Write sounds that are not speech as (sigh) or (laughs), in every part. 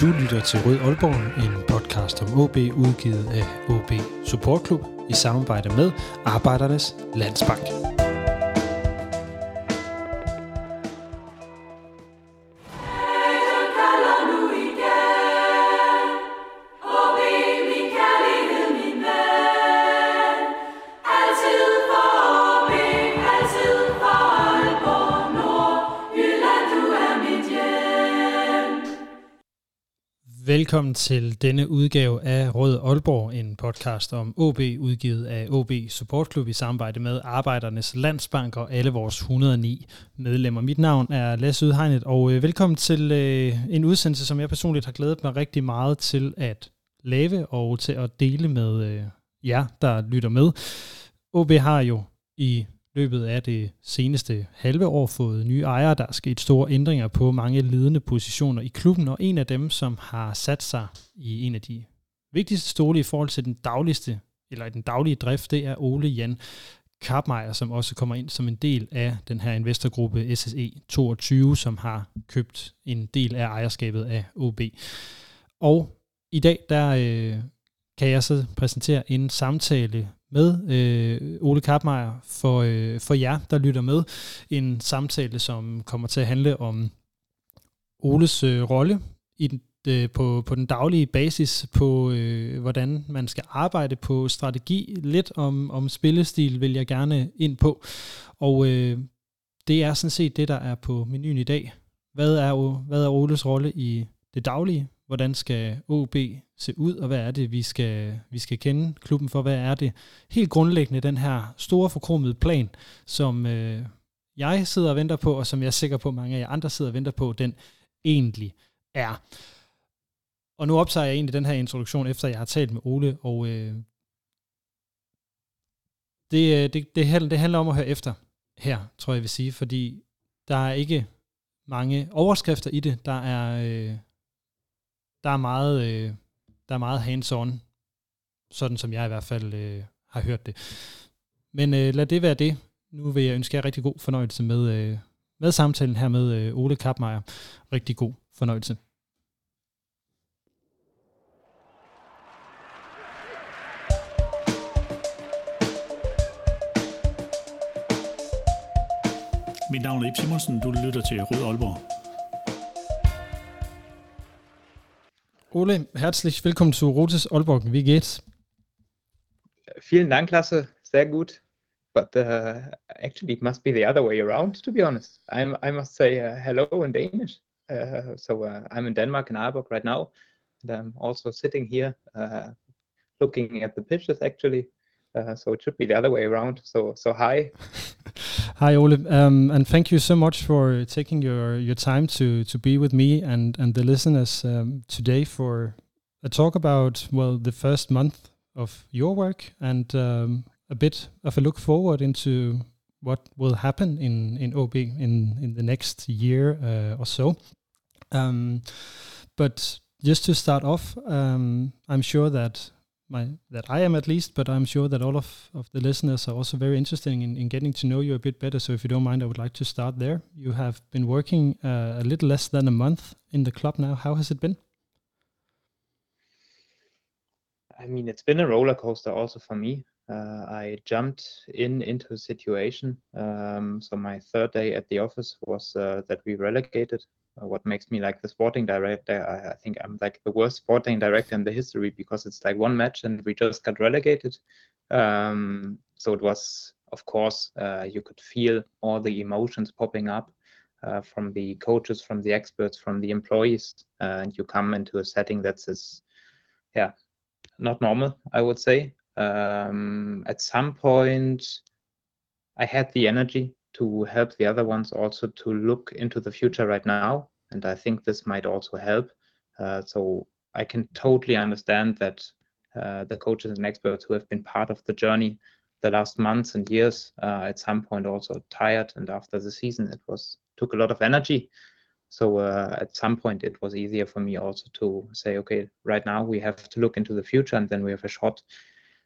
Du lytter til Rød Aalborg, en podcast om OB udgivet af OB Support Club i samarbejde med Arbejdernes Landsbank. Velkommen til denne udgave af Rød Aalborg, en podcast om OB, udgivet af OB Support Club i samarbejde med Arbejdernes Landsbank og alle vores 109 medlemmer. Mit navn er Lasse Udhegnet, og øh, velkommen til øh, en udsendelse, som jeg personligt har glædet mig rigtig meget til at lave og til at dele med øh, jer, der lytter med. OB har jo i løbet af det seneste halve år fået nye ejere. Der er sket store ændringer på mange ledende positioner i klubben, og en af dem, som har sat sig i en af de vigtigste stole i forhold til den dagligste, eller den daglige drift, det er Ole Jan Karpmeier, som også kommer ind som en del af den her investorgruppe SSE 22, som har købt en del af ejerskabet af OB. Og i dag, der øh, kan jeg så præsentere en samtale med øh, Ole Kappmeier for, øh, for jer, der lytter med. En samtale, som kommer til at handle om Oles øh, rolle i den, øh, på, på den daglige basis, på øh, hvordan man skal arbejde på strategi. Lidt om, om spillestil vil jeg gerne ind på. Og øh, det er sådan set det, der er på menuen i dag. Hvad er, hvad er Oles rolle i det daglige? Hvordan skal OB se ud, og hvad er det, vi skal, vi skal kende klubben for? Hvad er det helt grundlæggende, den her store forkromede plan, som øh, jeg sidder og venter på, og som jeg er sikker på, mange af jer andre sidder og venter på, den egentlig er. Og nu optager jeg egentlig den her introduktion, efter jeg har talt med Ole, og øh, det, øh, det, det, handler, det handler om at høre efter her, tror jeg, jeg vil sige, fordi der er ikke mange overskrifter i det. Der er, øh, der er meget, øh, der er meget hands-on, sådan som jeg i hvert fald øh, har hørt det. Men øh, lad det være det. Nu vil jeg ønske jer rigtig god fornøjelse med, øh, med samtalen her med øh, Ole Kappmeier. Rigtig god fornøjelse. Mit navn er Ip Simonsen. Du lytter til Rød Aalborg. Ole, herzlich willkommen zu Rotes Aalborg. Wie geht's? Vielen Dank, Lasse. Sehr gut. But uh, actually, it must be the other way around, to be honest. I'm, I must say uh, hello in Danish. Uh, so uh, I'm in Denmark, in Aalborg right now. And I'm also sitting here uh, looking at the pitches, actually. Uh, so it should be the other way around. So, so hi. (laughs) Hi, Ole, um, and thank you so much for taking your, your time to to be with me and and the listeners um, today for a talk about well the first month of your work and um, a bit of a look forward into what will happen in in AaB in in the next year uh, or so. Um, but just to start off, um, I'm sure that my that I am at least, but I'm sure that all of, of the listeners are also very interested in, in getting to know you a bit better. So if you don't mind, I would like to start there. You have been working uh, a little less than a month in the club now. How has it been? I mean, it's been a roller coaster also for me. Uh, I jumped in into a situation. Um, so my third day at the office was uh, that we relegated uh, what makes me like the sporting director. I, I, think I'm like the worst sporting director in the history because it's like one match and we just got relegated. Um, so it was, of course, uh, you could feel all the emotions popping up uh, from the coaches, from the experts, from the employees, and you come into a setting that's yeah, not normal. I would say. Um, at some point, I had the energy to help the other ones also to look into the future right now. And I think this might also help. Uh, so I can totally understand that uh, the coaches and experts who have been part of the journey the last months and years uh, at some point also tired. And after the season, it was took a lot of energy. So uh, at some point, it was easier for me also to say, okay, right now we have to look into the future, and then we have a short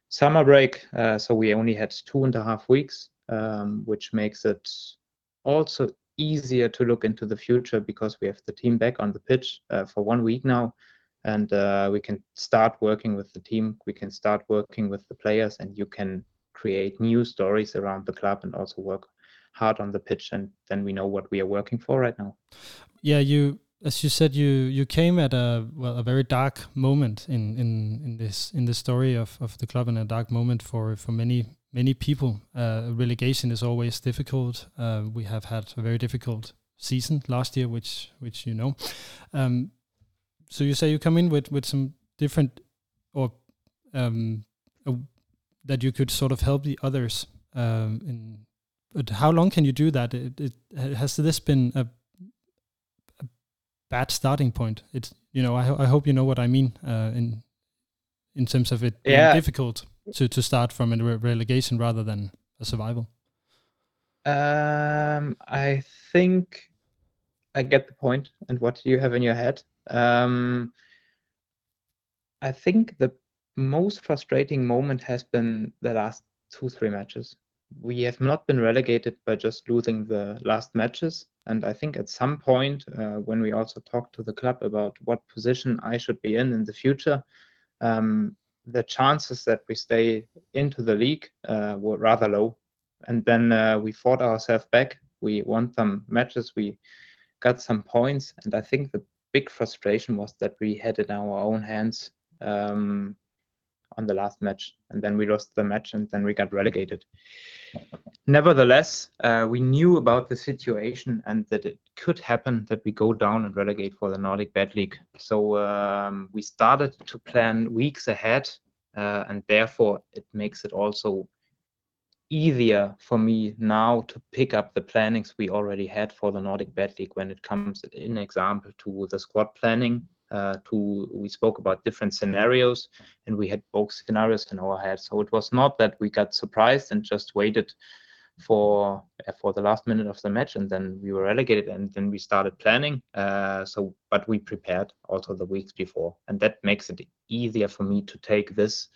summer break. Uh, so we only had two and a half weeks um, which makes it also easier to look into the future because we have the team back on the pitch uh, for one week now. And uh, we can start working with the team. We can start working with the players and you can create new stories around the club and also work hard on the pitch. And then we know what we are working for right now. Yeah you as you said you you came at a well a very dark moment in in in this in the story of of the club and a dark moment for for many many people. Uh, relegation is always difficult. Uh, we have had a very difficult season last year which which you know. Um, so you say you come in with with some different or um, that you could sort of help the others um, in but how long can you do that? It, it has this been a bad starting point. It's you know I, I hope you know what I mean uh, in in terms of it being yeah. difficult to to start from a re relegation rather than a survival. Um, I think I get the point and what you have in your head. Um, I think the most frustrating moment has been the last two three matches. We have not been relegated by just losing the last matches. And I think at some point, uh, when we also talked to the club about what position I should be in in the future, um, the chances that we stay into the league uh, were rather low. And then uh, we fought ourselves back. We won some matches. We got some points. And I think the big frustration was that we had it in our own hands um, on the last match. And then we lost the match and then we got relegated. Nevertheless, uh, we knew about the situation and that it could happen that we go down and relegate for the NordicBet League. So um, we started to plan weeks ahead, uh, and therefore it makes it also easier for me now to pick up the plannings we already had for the NordicBet League when it comes, in example, to the squad planning. Uh, to we spoke about different scenarios and we had both scenarios in our head so it was not that we got surprised and just waited for uh, for the last minute of the match, and then we were relegated, and then we started planning. Uh, so, but we prepared also the weeks before, and that makes it easier for me to take this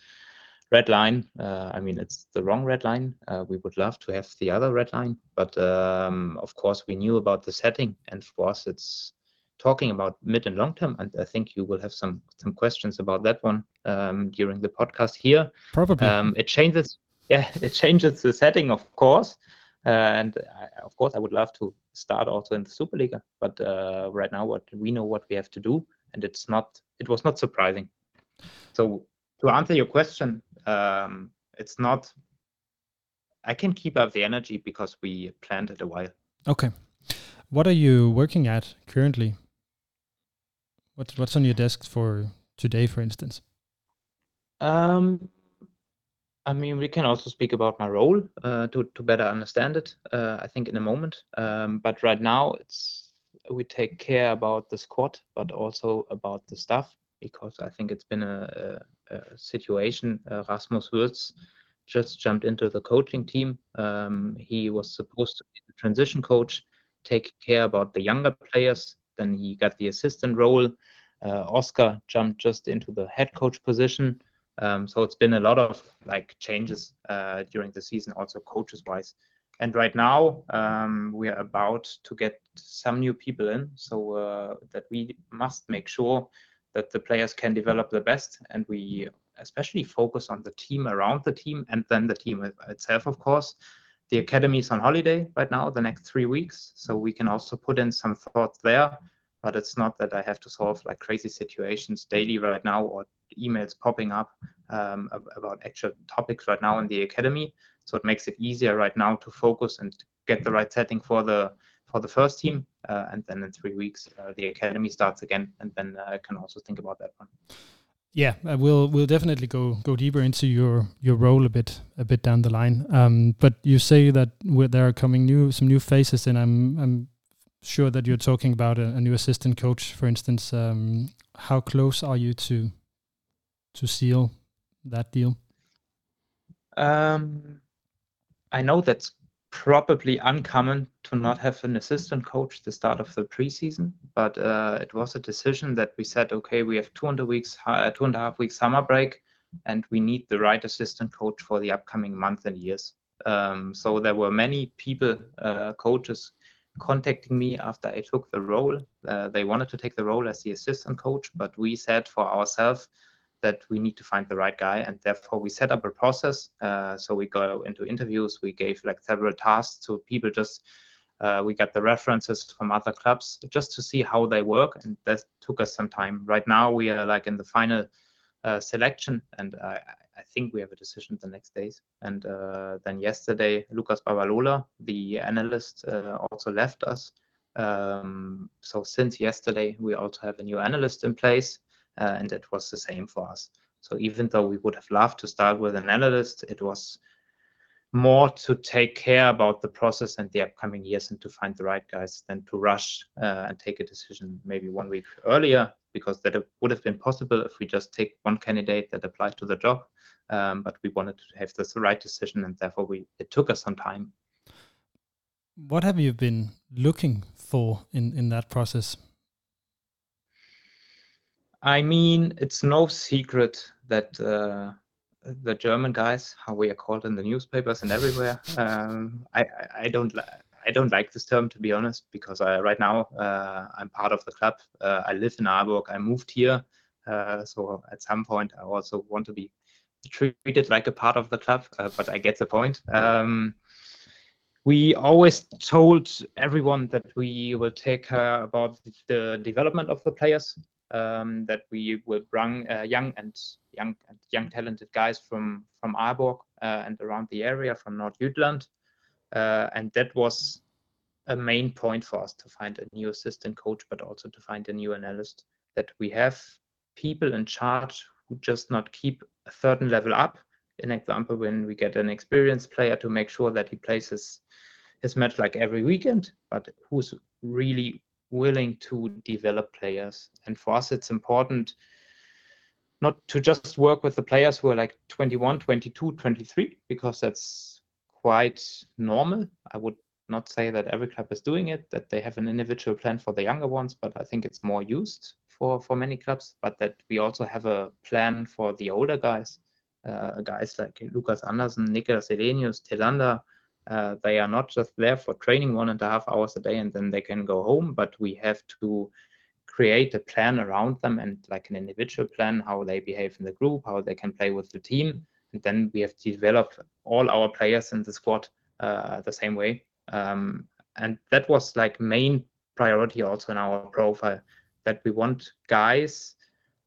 red line. Uh, I mean, it's the wrong red line. Uh, we would love to have the other red line, but um, of course, we knew about the setting, and for us, it's talking about mid and long term. And I think you will have some some questions about that one um, during the podcast here. Probably. Um, it changes yeah, (laughs) it changes the setting, of course. Uh, and I, of course, I would love to start also in the Superliga, but uh, right now, what we know what we have to do, and it's not. It was not surprising. So to answer your question, um, it's not. I can keep up the energy because we planned it a while. Okay, what are you working at currently? What's what's on your desk for today, for instance? Um, I mean, we can also speak about my role uh, to to better understand it. Uh, I think in a moment, um, but right now it's we take care about the squad, but also about the staff because I think it's been a, a, a situation. Uh, Rasmus Würtz just jumped into the coaching team. Um, he was supposed to be the transition coach, take care about the younger players. Then he got the assistant role. Uh, Oscar jumped just into the head coach position. Um, so it's been a lot of like changes uh, during the season, also coaches wise. And right now um, we are about to get some new people in, so uh, that we must make sure that the players can develop the best, and we especially focus on the team around the team and then the team itself, of course. The academy is on holiday right now, the next three weeks, so we can also put in some thoughts there but it's not that I have to solve like crazy situations daily right now or emails popping up um, about actual topics right now in the academy. So it makes it easier right now to focus and get the right setting for the for the first team, uh, and then in three weeks uh, the academy starts again, and then uh, I can also think about that one. Yeah, uh, we'll we'll definitely go go deeper into your your role a bit a bit down the line. Um, but you say that there are coming new some new faces, and I'm I'm sure that you're talking about a, a new assistant coach, for instance. Um, how close are you to to seal that deal? Um, I know that's probably uncommon to not have an assistant coach the start of the preseason, but uh, it was a decision that we said, okay, we have two and a weeks, uh, two and a half weeks summer break, and we need the right assistant coach for the upcoming month and years. Um, so there were many people, uh, coaches contacting me after I took the role. Uh, they wanted to take the role as the assistant coach, but we said for ourselves that we need to find the right guy, and therefore we set up a process. Uh, so we go into interviews. We gave like several tasks to people. Just uh, we got the references from other clubs just to see how they work, and that took us some time. Right now we are like in the final selection, and I, I think we have a decision the next days. And uh, then yesterday, Lucas Babalola, the analyst, uh, also left us. Um, so since yesterday, we also have a new analyst in place, uh, and it was the same for us. So even though we would have loved to start with an analyst, it was more to take care about the process and the upcoming years and to find the right guys than to rush uh, and take a decision maybe one week earlier because that would have been possible if we just take one candidate that applied to the job um, but we wanted to have this right decision and therefore we it took us some time. What have you been looking for in in that process? I mean it's no secret that uh, the German guys, how we are called in the newspapers and everywhere. (laughs) Um, I, I don't I don't like this term to be honest because I, right now uh, I'm part of the club. Uh, I live in Aalborg. I moved here, uh, so at some point I also want to be treated like a part of the club. Uh, but I get the point. Um, we always told everyone that we will take care about the development of the players um, that we will bring uh, young and young and young talented guys from from Aalborg uh, and around the area from North Jutland, uh, and that was a main point for us to find a new assistant coach, but also to find a new analyst. That we have people in charge who just not keep a certain level up. An example, when we get an experienced player to make sure that he plays his his match like every weekend, but who's really willing to develop players. And for us, it's important not to just work with the players who are like 21, 22, 23, because that's quite normal. I would not say that every club is doing it, that they have an individual plan for the younger ones, but I think it's more used for, for many clubs, but that we also have a plan for the older guys, uh, guys like Lucas Andersen, Nicolas Elenius, Telanda, uh, they are not just there for training one and a half hours a day and then they can go home, but we have to create a plan around them and like an individual plan how they behave in the group, how they can play with the team. And then we have to develop all our players in the squad uh, the same way. Um, and that was like main priority also in our profile that we want guys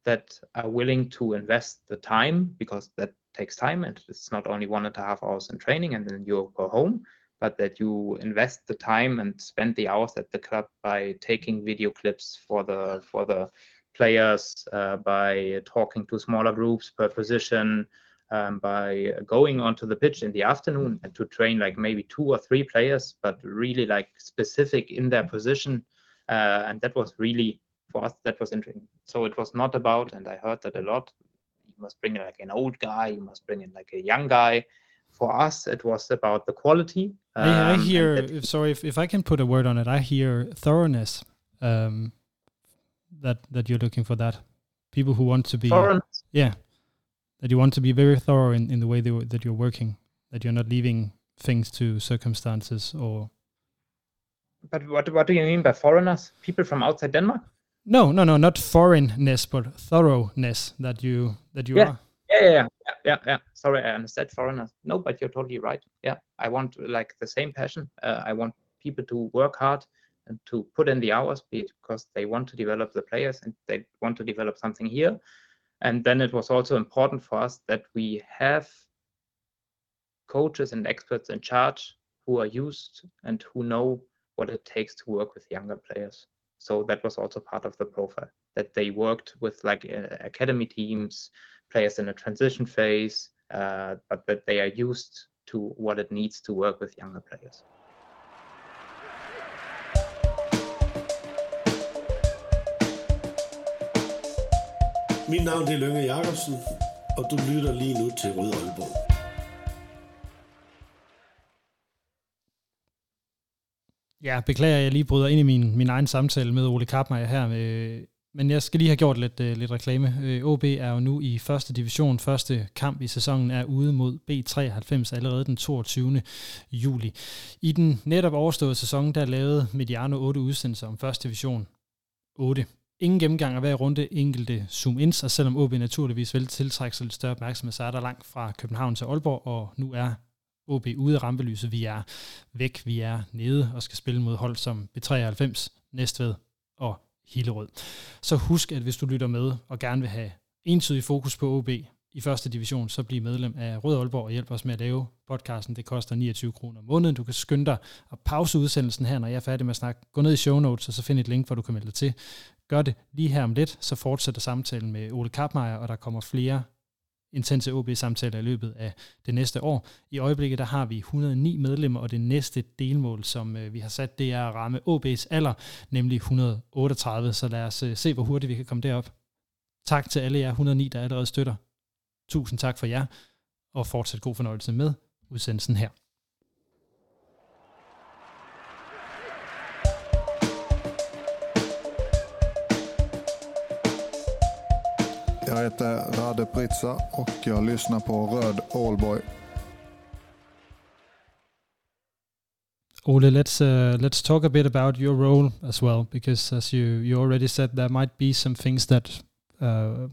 that are willing to invest the time because that takes time and it's not only one and a half hours in training and then you go home but that you invest the time and spend the hours at the club by taking video clips for the for the players uh, by talking to smaller groups per position um, by going onto the pitch in the afternoon and to train like maybe two or three players but really like specific in their position. Uh, and that was really for us that was interesting. So it was not about and i heard that a lot must bring in like an old guy, you must bring in like a young guy. For us, it was about the quality. Um, I, I, hear, that, sorry, if, if I can put a word on it, I hear thoroughness. Um, that that you're looking for that people who want to be thoroughness. yeah that you want to be very thorough in, in the way they, that you're working that you're not leaving things to circumstances or but what what do you mean by foreigners people from outside denmark no, no, no, not foreignness, but thoroughness that you that you yeah. are. Yeah, yeah, yeah, yeah, yeah. Sorry, I understood foreigners. No, but you're totally right. Yeah, I want like the same passion. Uh, I want people to work hard and to put in the hours because they want to develop the players and they want to develop something here. And then it was also important for us that we have coaches and experts in charge who are used and who know what it takes to work with younger players so that was also part of the profile that they worked with like uh, academy teams players in a transition phase uh, but that they are used to what it needs to work with younger players Mit navn er Lønge Jacobsen, og du lytter lige nu til Rød Aalborg. Ja, beklager, jeg lige bryder ind i min, min egen samtale med Ole Kappmeier her. Med, men jeg skal lige have gjort lidt, øh, lidt reklame. Øh, uh, OB er jo nu i første division. Første kamp i sæsonen er ude mod B93 allerede den 22. juli. I den netop overståede sæson, der lavede Mediano 8 udsendelser om første division. 8. Ingen gennemgang af hver runde, enkelte zoom-ins, og selvom OB naturligvis vil tiltrække sig lidt større opmærksomhed, så er der langt fra København til Aalborg, og nu er OB ude af rampelyset. Vi er væk, vi er nede og skal spille mod hold som B93, Næstved og Hillerød. Så husk, at hvis du lytter med og gerne vil have entydig fokus på OB i første division, så bliv medlem af Rød Aalborg og hjælp os med at lave podcasten. Det koster 29 kroner om måneden. Du kan skynde dig at pause udsendelsen her, når jeg er færdig med at snakke. Gå ned i show notes, og så find et link, hvor du kan melde dig til. Gør det lige her om lidt, så fortsætter samtalen med Ole Kappmeier, og der kommer flere intense OB-samtaler i løbet af det næste år. I øjeblikket der har vi 109 medlemmer, og det næste delmål, som øh, vi har sat, det er at ramme OB's alder, nemlig 138. Så lad os øh, se, hvor hurtigt vi kan komme derop. Tak til alle jer 109, der allerede støtter. Tusind tak for jer, og fortsat god fornøjelse med udsendelsen her. Jag heter Rade Pritsa och jag lyssnar på Röd Aalborg. Ole, let's uh, let's talk a bit about your role as well, because as you you already said, there might be some things that uh,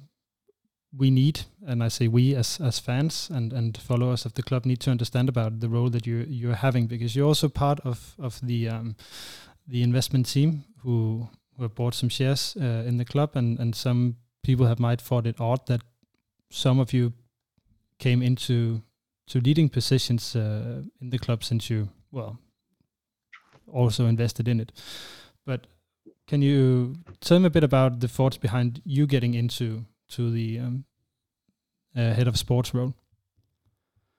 we need, and I say we as as fans and and followers of the club need to understand about the role that you you're having, because you're also part of of the um, the investment team who who have bought some shares uh, in the club, and and some people have might thought it odd that some of you came into to leading positions uh, in the club since you well also invested in it. But can you tell me a bit about the thoughts behind you getting into to the um, uh, head of sports role?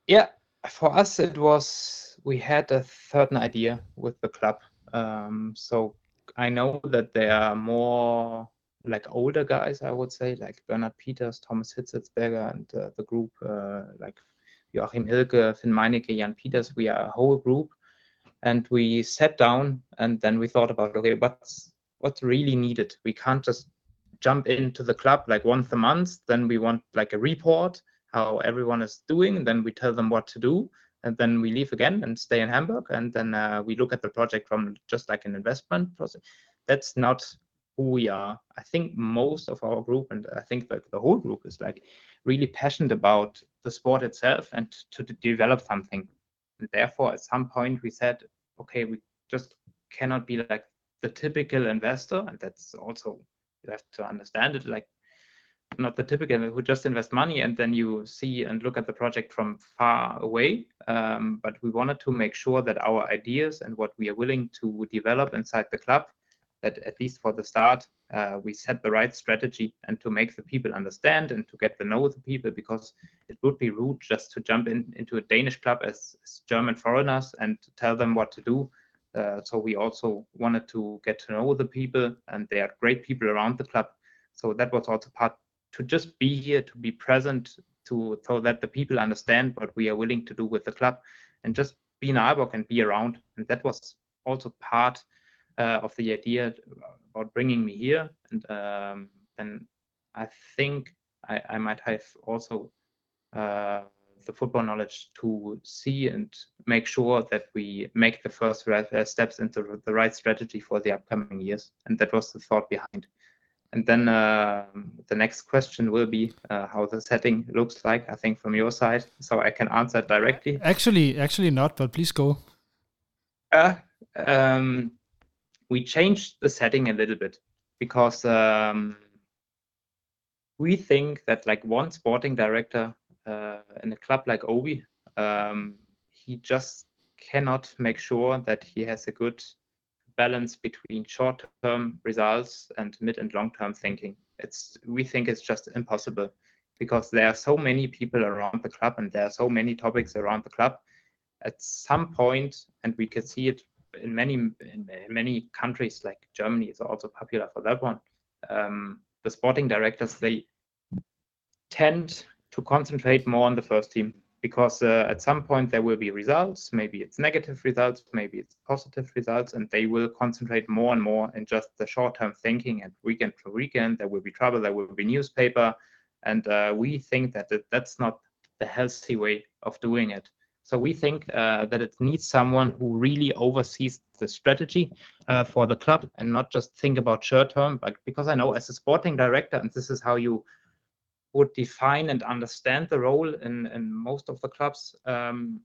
Yeah, for us it was we had a certain idea with the club. Um, so I know that there are more like older guys, I would say, like Bernhard Peters, Thomas Hitzlsperger, and uh, the group uh, like Joachim Hilke, Finn Meinecke, Jan Peters. We are a whole group, and we sat down and then we thought about okay, what's what's really needed. We can't just jump into the club like once a month. Then we want like a report how everyone is doing. And then we tell them what to do, and then we leave again and stay in Hamburg. And then uh, we look at the project from just like an investment process. That's not who we are. I think most of our group, and I think that the whole group is like really passionate about the sport itself and to, to develop something. And therefore, at some point, we said, okay, we just cannot be like the typical investor, and that's also you have to understand it like not the typical who just invest money and then you see and look at the project from far away. Um, but we wanted to make sure that our ideas and what we are willing to develop inside the club that at least for the start, uh, we set the right strategy and to make the people understand and to get to know the people because it would be rude just to jump in into a Danish club as, as German foreigners and tell them what to do. Uh, so we also wanted to get to know the people and they are great people around the club. So that was also part to just be here, to be present, to so that the people understand what we are willing to do with the club and just be in Aalborg and be around. And that was also part of the idea about bringing me here. And um, then I think I, I might have also uh, the football knowledge to see and make sure that we make the first uh, steps into the right strategy for the upcoming years. And that was the thought behind. And then uh, the next question will be uh, how the setting looks like. I think from your side, so I can answer directly. Actually, actually not, but please go. Uh, um, we changed the setting a little bit because um, we think that like one sporting director uh, in a club like AaB, um, he just cannot make sure that he has a good balance between short-term results and mid and long-term thinking. It's we think it's just impossible because there are so many people around the club and there are so many topics around the club. At some point, and we can see it in many in, many countries like Germany is also popular for that one. Um, the sporting directors they tend to concentrate more on the first team because uh, at some point there will be results. Maybe it's negative results maybe it's positive results and they will concentrate more and more in just the short-term thinking and weekend for weekend. There will be trouble there will be newspaper and uh, we think that that's not the healthy way of doing it so we think uh, that it needs someone who really oversees the strategy uh, for the club and not just think about short term but because i know as a sporting director and this is how you would define and understand the role in, in most of the clubs. Um,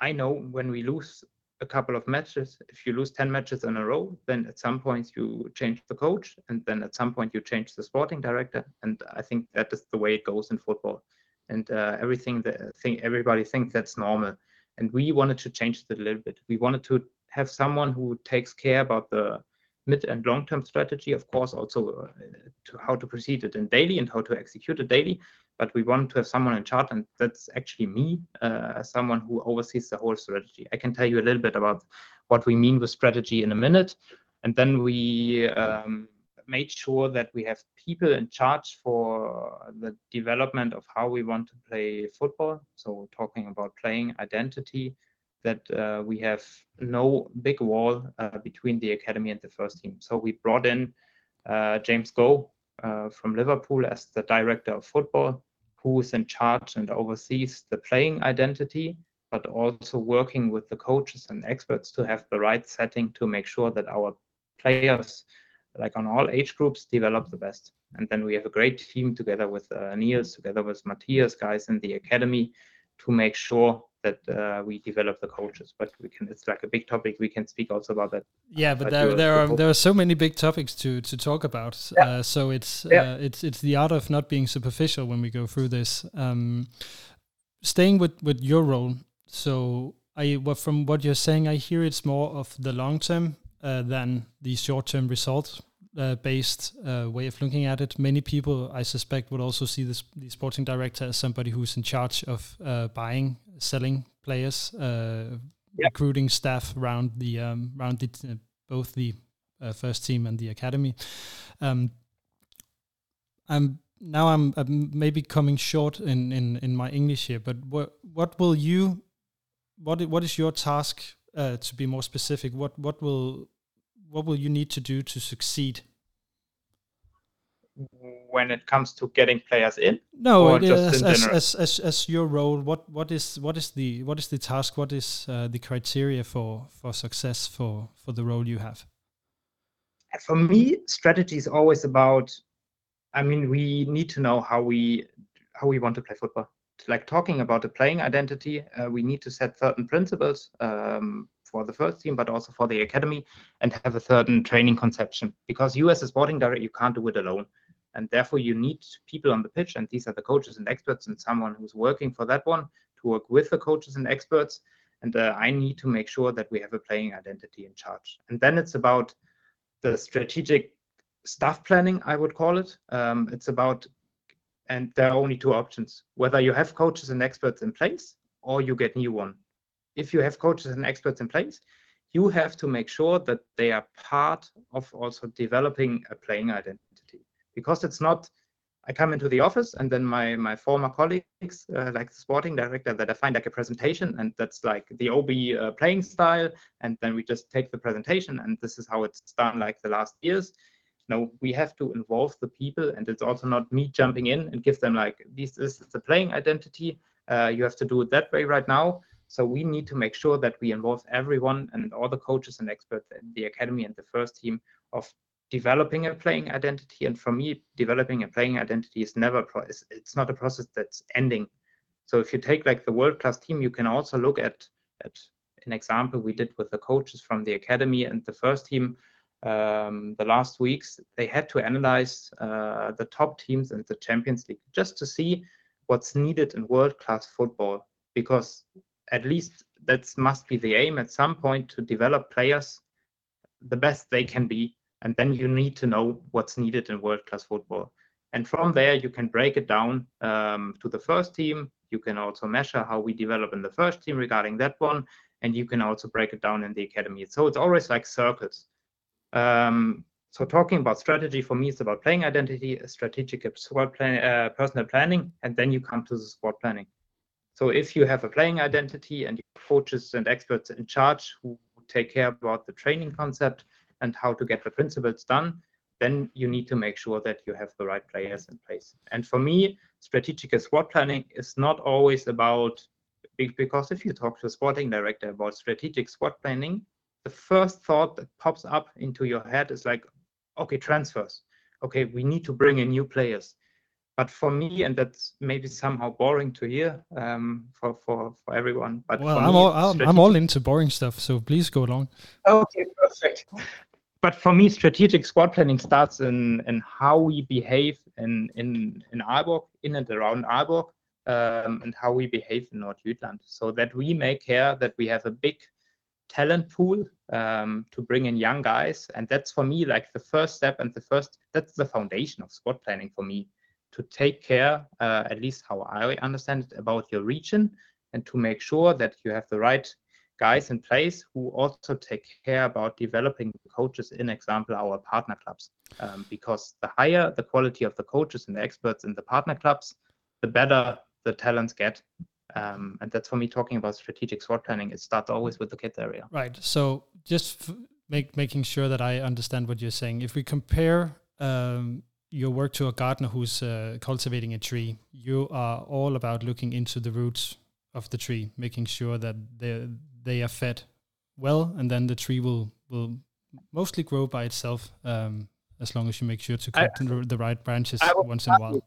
I know when we lose a couple of matches, if you lose 10 matches in a row, then at some point you change the coach, and then at some point you change the sporting director. And I think that is the way it goes in football. And uh, everything that think everybody thinks that's normal. And we wanted to change it a little bit. We wanted to have someone who takes care about the mid and long-term strategy, of course, also uh, to how to proceed it in daily and how to execute it daily. But we want to have someone in charge, and that's actually me, uh, someone who oversees the whole strategy. I can tell you a little bit about what we mean with strategy in a minute, and then we um, made sure that we have people in charge for the development of how we want to play football. So talking about playing identity, that uh, we have no big wall uh, between the academy and the first team. So we brought in uh, James Goh uh, from Liverpool as the director of football, who is in charge and oversees the playing identity, but also working with the coaches and experts to have the right setting to make sure that our players, like on all age groups, develop the best. And then we have a great team together with uh, Niels, together with Matthias, guys in the academy, to make sure that uh, we develop the coaches. But we can it's like a big topic. We can speak also about that. Yeah, but, but there there are there are so many big topics to to talk about. Yeah. Uh, so it's yeah. uh, it's it's the art of not being superficial when we go through this. Um, staying with with your role. So I well, from what you're saying, I hear it's more of the long term uh, than the short term result uh, based uh, way of looking at it. Many people, I suspect, would also see this, the sporting director as somebody who's in charge of uh, buying, selling players, uh, yep. recruiting staff around the um, around the, both the uh, first team and the academy. Um, I'm now I'm, I'm, maybe coming short in, in, in my English here, but what what will you what what is your task to be more specific? What what will what will you need to do to succeed? When it comes to getting players in, no, as, as, as, as, as your role, what what is what is the what is the task? What is uh, the criteria for for success for for the role you have? For me, strategy is always about. I mean, we need to know how we how we want to play football. Like talking about the playing identity, uh, we need to set certain principles. Um, for the first team, but also for the academy, and have a certain training conception. Because you, as a sporting director, you can't do it alone, and therefore you need people on the pitch, and these are the coaches and experts, and someone who's working for that one to work with the coaches and experts. And uh, I need to make sure that we have a playing identity in charge. And then it's about the strategic staff planning, I would call it. Um, it's about, and there are only two options: whether you have coaches and experts in place, or you get new one. If you have coaches and experts in place, you have to make sure that they are part of also developing a playing identity. Because it's not I come into the office and then my my former colleagues, uh, like the sporting director, that I find like a presentation and that's like the AaB uh, playing style, and then we just take the presentation and this is how it's done like the last years. No, we have to involve the people, and it's also not me jumping in and give them like this, is the playing identity. Uh, you have to do it that way right now. So we need to make sure that we involve everyone and all the coaches and experts in the academy and the first team of developing a playing identity. And for me, developing a playing identity is never pro- it's not a process that's ending. So if you take like the world class team, you can also look at at an example we did with the coaches from the academy and the first team. Um, the last weeks, they had to analyze uh, the top teams in the Champions League just to see what's needed in world class football because at least that must be the aim at some point to develop players the best they can be and then you need to know what's needed in world class football. And from there you can break it down um, to the first team. You can also measure how we develop in the first team regarding that one and you can also break it down in the academy. So it's always like circles um, so talking about strategy for me is about playing identity strategic squad plan, uh, personal planning and then you come to the squad planning So if you have a playing identity and coaches and experts in charge who take care about the training concept and how to get the principles done, then you need to make sure that you have the right players in place. And for me, strategic squad planning is not always about because if you talk to a sporting director about strategic squad planning, the first thought that pops up into your head is like, okay, transfers. Okay, we need to bring in new players. But for me, and that's maybe somehow boring to hear um, for, for, for everyone. But well, I'm, me, all, I'm, I'm all into boring stuff, so please go along. Okay, perfect. But for me, strategic squad planning starts in, in how we behave in, in, in Aalborg, in and around Aalborg, um, and how we behave in Nordjylland, so that we make care that we have a big talent pool um, to bring in young guys. And that's for me like the first step and the first, that's the foundation of squad planning for me to take care, uh, at least how I understand it, about your region and to make sure that you have the right guys in place who also take care about developing coaches, in example, our partner clubs. Um, because the higher the quality of the coaches and the experts in the partner clubs, the better the talents get. Um, and that's for me talking about strategic squad planning. It starts always with the kids area. Right. So just f- make making sure that I understand what you're saying. If we compare um, your work to a gardener who's uh, cultivating a tree, you are all about looking into the roots of the tree, making sure that they they are fed well, and then the tree will will mostly grow by itself um, as long as you make sure to cut I, the, the, right branches once in a while.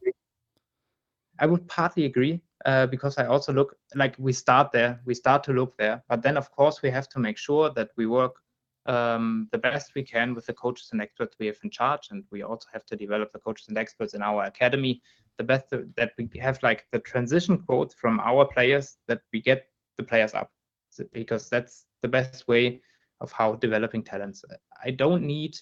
I would partly agree uh, because I also look like we start there, we start to look there, but then of course we have to make sure that we work um, the best we can with the coaches and experts we have in charge, and we also have to develop the coaches and experts in our academy. The best that we have like the transition quote from our players that we get the players up, because that's the best way of how developing talents. I don't need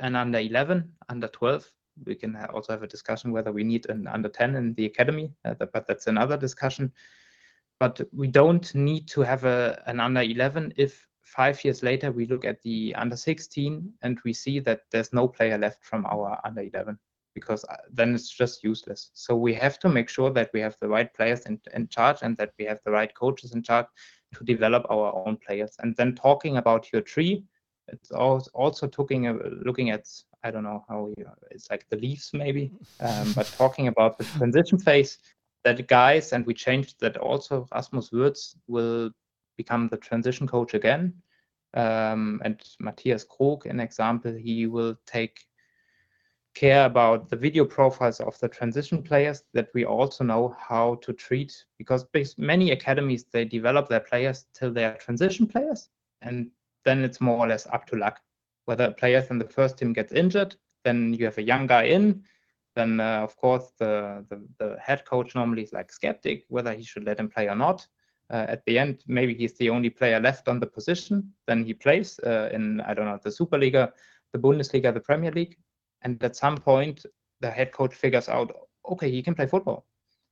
an under 11, under 12 we can also have a discussion whether we need an under 10 in the academy, uh, but that's another discussion. But we don't need to have a, an under 11 if five years later we look at the under 16 and we see that there's no player left from our under 11 because uh, then it's just useless. So we have to make sure that we have the right players in, in charge and that we have the right coaches in charge to develop our own players. And then talking about your tree, it's also talking, looking at I don't know how you, it's like the leaves maybe, um, but (laughs) talking about the transition phase, that guys, and we changed that also, Rasmus Würtz will become the transition coach again. Um, and Matthias Krog, an example, he will take care about the video profiles of the transition players that we also know how to treat because many academies they develop their players till they are transition players and then it's more or less up to luck whether a player from the first team gets injured, then you have a young guy in. Then uh, of course the, the, the head coach normally is like skeptic whether he should let him play or not. Uh, at the end, maybe he's the only player left on the position. Then he plays uh, in I don't know the Superliga, the Bundesliga, the Premier League, and at some point the head coach figures out, okay, he can play football.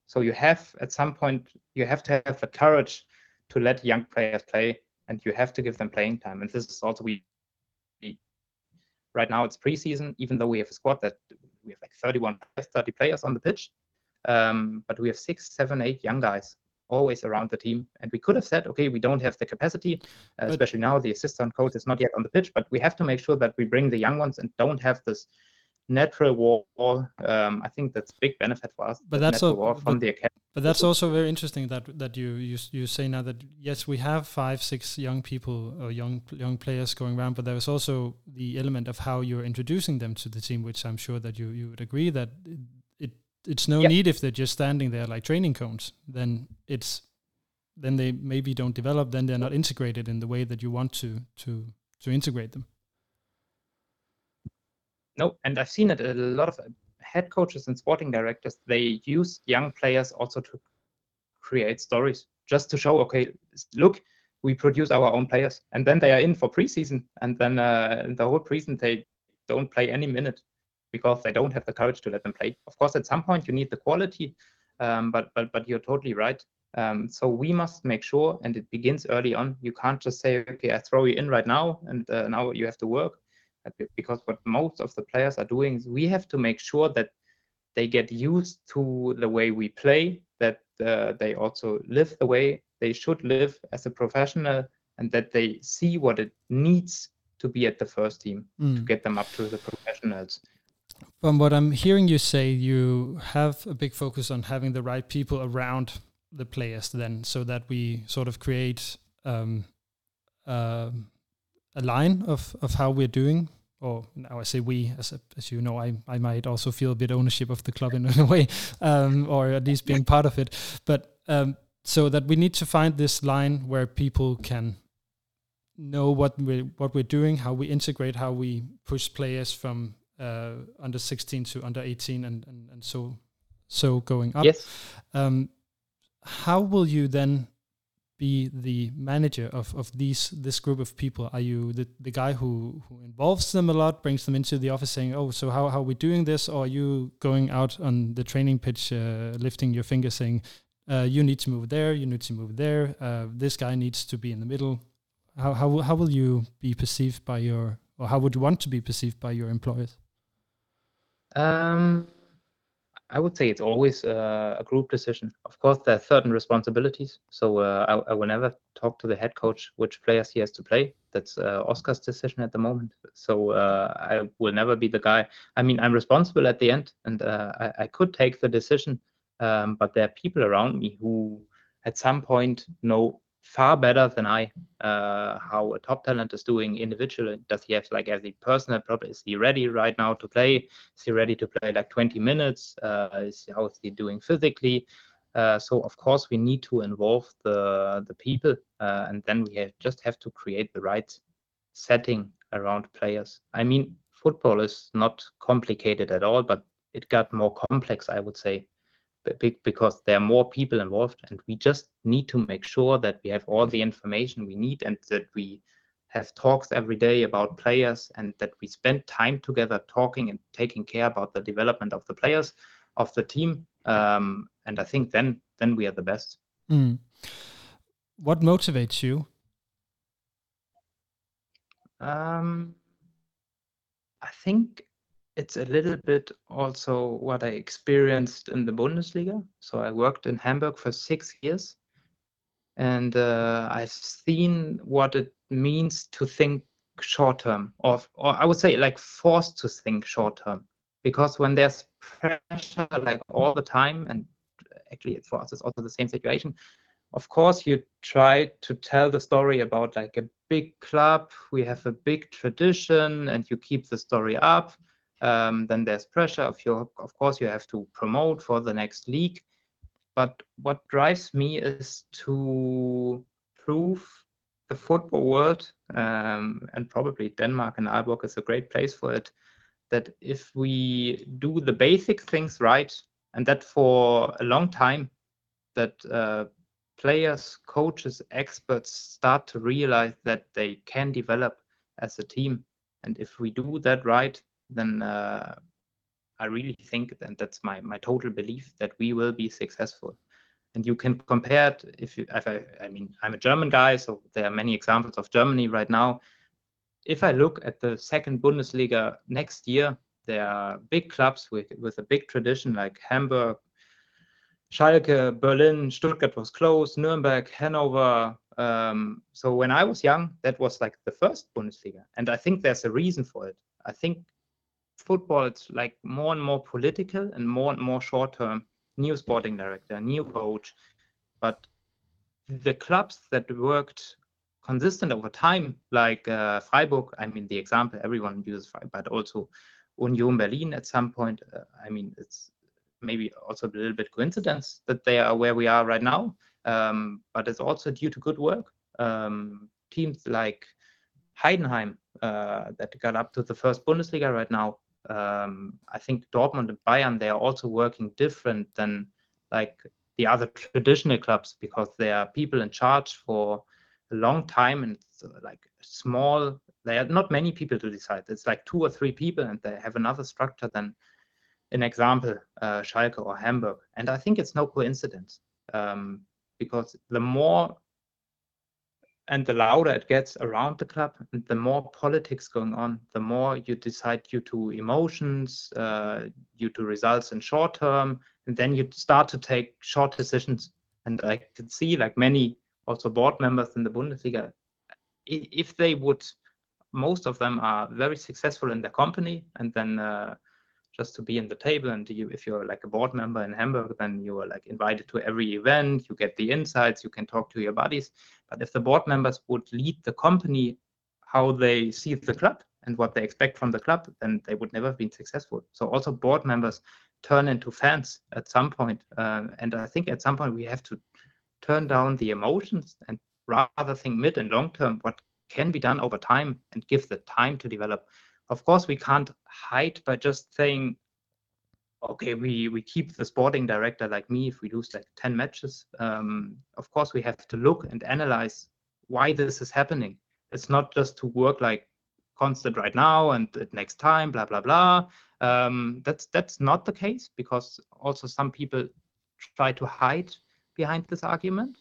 So you have at some point you have to have the courage to let young players play, and you have to give them playing time. And this is also we Right now it's preseason, even though we have a squad that we have like 31, 30 players on the pitch. Um, but we have six, seven, eight young guys always around the team. And we could have said, okay, we don't have the capacity, uh, especially now the assistant coach is not yet on the pitch, but we have to make sure that we bring the young ones and don't have this natural wall. Um, I think that's a big benefit for us. But that's a, from but, the academy. But that's also very interesting that that you, you you say now that yes, we have five, six young people or young young players going around, but there is also the element of how you're introducing them to the team, which I'm sure that you you would agree that it, it it's no need if they're just standing there like training cones. Then it's then they maybe don't develop. Then they're not integrated in the way that you want to to to integrate them. No, and I've seen it a lot of head coaches and sporting directors, they use young players also to create stories just to show, okay, look, we produce our own players. And then they are in for preseason. And then uh, the whole preseason, they don't play any minute because they don't have the courage to let them play. Of course, at some point you need the quality, um, but, but, but you're totally right. Um, so we must make sure, and it begins early on. You can't just say, okay, I throw you in right now, and uh, now you have to work because what most of the players are doing is we have to make sure that they get used to the way we play that uh, they also live the way they should live as a professional and that they see what it needs to be at the first team mm. to get them up to the professionals. From what I'm hearing you say, you have a big focus on having the right people around the players, then, so that we sort of create um, uh, a line of, of how we're doing. Or now I say we, as, a, as you know, I, I might also feel a bit ownership of the club in, in (laughs) a way, um, or at least being part of it. But um, so that we need to find this line where people can know what we what we're doing, how we integrate, how we push players from uh, under 16 to under 18, and, and and so so going up. Yes. Um, how will you then be the manager of, of these this group of people? Are you the, the guy who, who involves them a lot, brings them into the office saying, oh, so how, how are we doing this? Or are you going out on the training pitch, uh, lifting your finger saying, uh, you need to move there, you need to move there, uh, this guy needs to be in the middle, how how how will you be perceived by your or how would you want to be perceived by your employers? Um, I would say it's always uh, a group decision. Of course, there are certain responsibilities. So uh, I, I, will never talk to the head coach which players he has to play. That's uh, Oscar's decision at the moment. So uh, I will never be the guy. I mean, I'm responsible at the end, and uh, I, I, could take the decision. Um, but there are people around me who, at some point, know far better than I uh, how a top talent is doing individually. Does he have like as a personal problem? Is he ready right now to play? Is he ready to play like 20 minutes? Uh, is how is he doing physically? Uh, so of course we need to involve the the people, uh, and then we have, just have to create the right setting around players. I mean, football is not complicated at all, but it got more complex, I would say because there are more people involved and we just need to make sure that we have all the information we need and that we have talks every day about players and that we spend time together talking and taking care about the development of the players of the team um, and i think then then we are the best mm. what motivates you um, i think it's a little bit also what I experienced in the Bundesliga. So I worked in Hamburg for six years, and uh, I've seen what it means to think short term, or, or I would say like forced to think short term, because when there's pressure like all the time, and actually for us it's also the same situation. Of course, you try to tell the story about like a big club. We have a big tradition, and you keep the story up um, then there's pressure. Of, your, of course, you have to promote for the next league. But what drives me is to prove the football world, um, and probably Denmark and Aalborg is a great place for it, that if we do the basic things right, and that for a long time, that uh, players, coaches, experts start to realize that they can develop as a team. And if we do that right, then uh, I really think, and that's my my total belief that we will be successful. And you can compare it if, you, if I, I mean, I'm a German guy, so there are many examples of Germany right now. If I look at the second Bundesliga next year, there are big clubs with with a big tradition like Hamburg, Schalke, Berlin, Stuttgart was close, Nuremberg, Hanover. Um, so when I was young, that was like the first Bundesliga, and I think there's a reason for it. I think football, it's like more and more political and more and more short term. New sporting director, new coach, but the clubs that worked consistent over time, like uh, Freiburg, I mean, the example everyone uses, but also Union Berlin at some point. Uh, I mean, it's maybe also a little bit coincidence that they are where we are right now, um, but it's also due to good work. Um, teams like Heidenheim uh, that got up to the first Bundesliga right now um, I think Dortmund and Bayern they are also working different than like the other traditional clubs because there are people in charge for a long time and like small. There are not many people to decide. It's like two or three people, and they have another structure than, an example, uh, Schalke or Hamburg. And I think it's no coincidence um, because the more and the louder it gets around the club and the more politics going on the more you decide due to emotions uh, due to results in short term and then you start to take short decisions. And i can see like many also board members in the bundesliga if they would most of them are very successful in their company and then uh, just to be in the table. And you, if you're like a board member in hamburg then you are like invited to every event. You get the insights. You can talk to your buddies. But if the board members would lead the company how they see the club and what they expect from the club then they would never have been successful. So also board members turn into fans at some point. Uh, and i think at some point we have to turn down the emotions and rather think mid and long term what can be done over time and give the time to develop. Of course, we can't hide by just saying, okay, we, we keep the sporting director like me if we lose like 10 matches. Um, of course, we have to look and analyze why this is happening. It's not just to work like constant right now and next time, blah, blah, blah. Um, that's that's not the case because also some people try to hide behind this argument.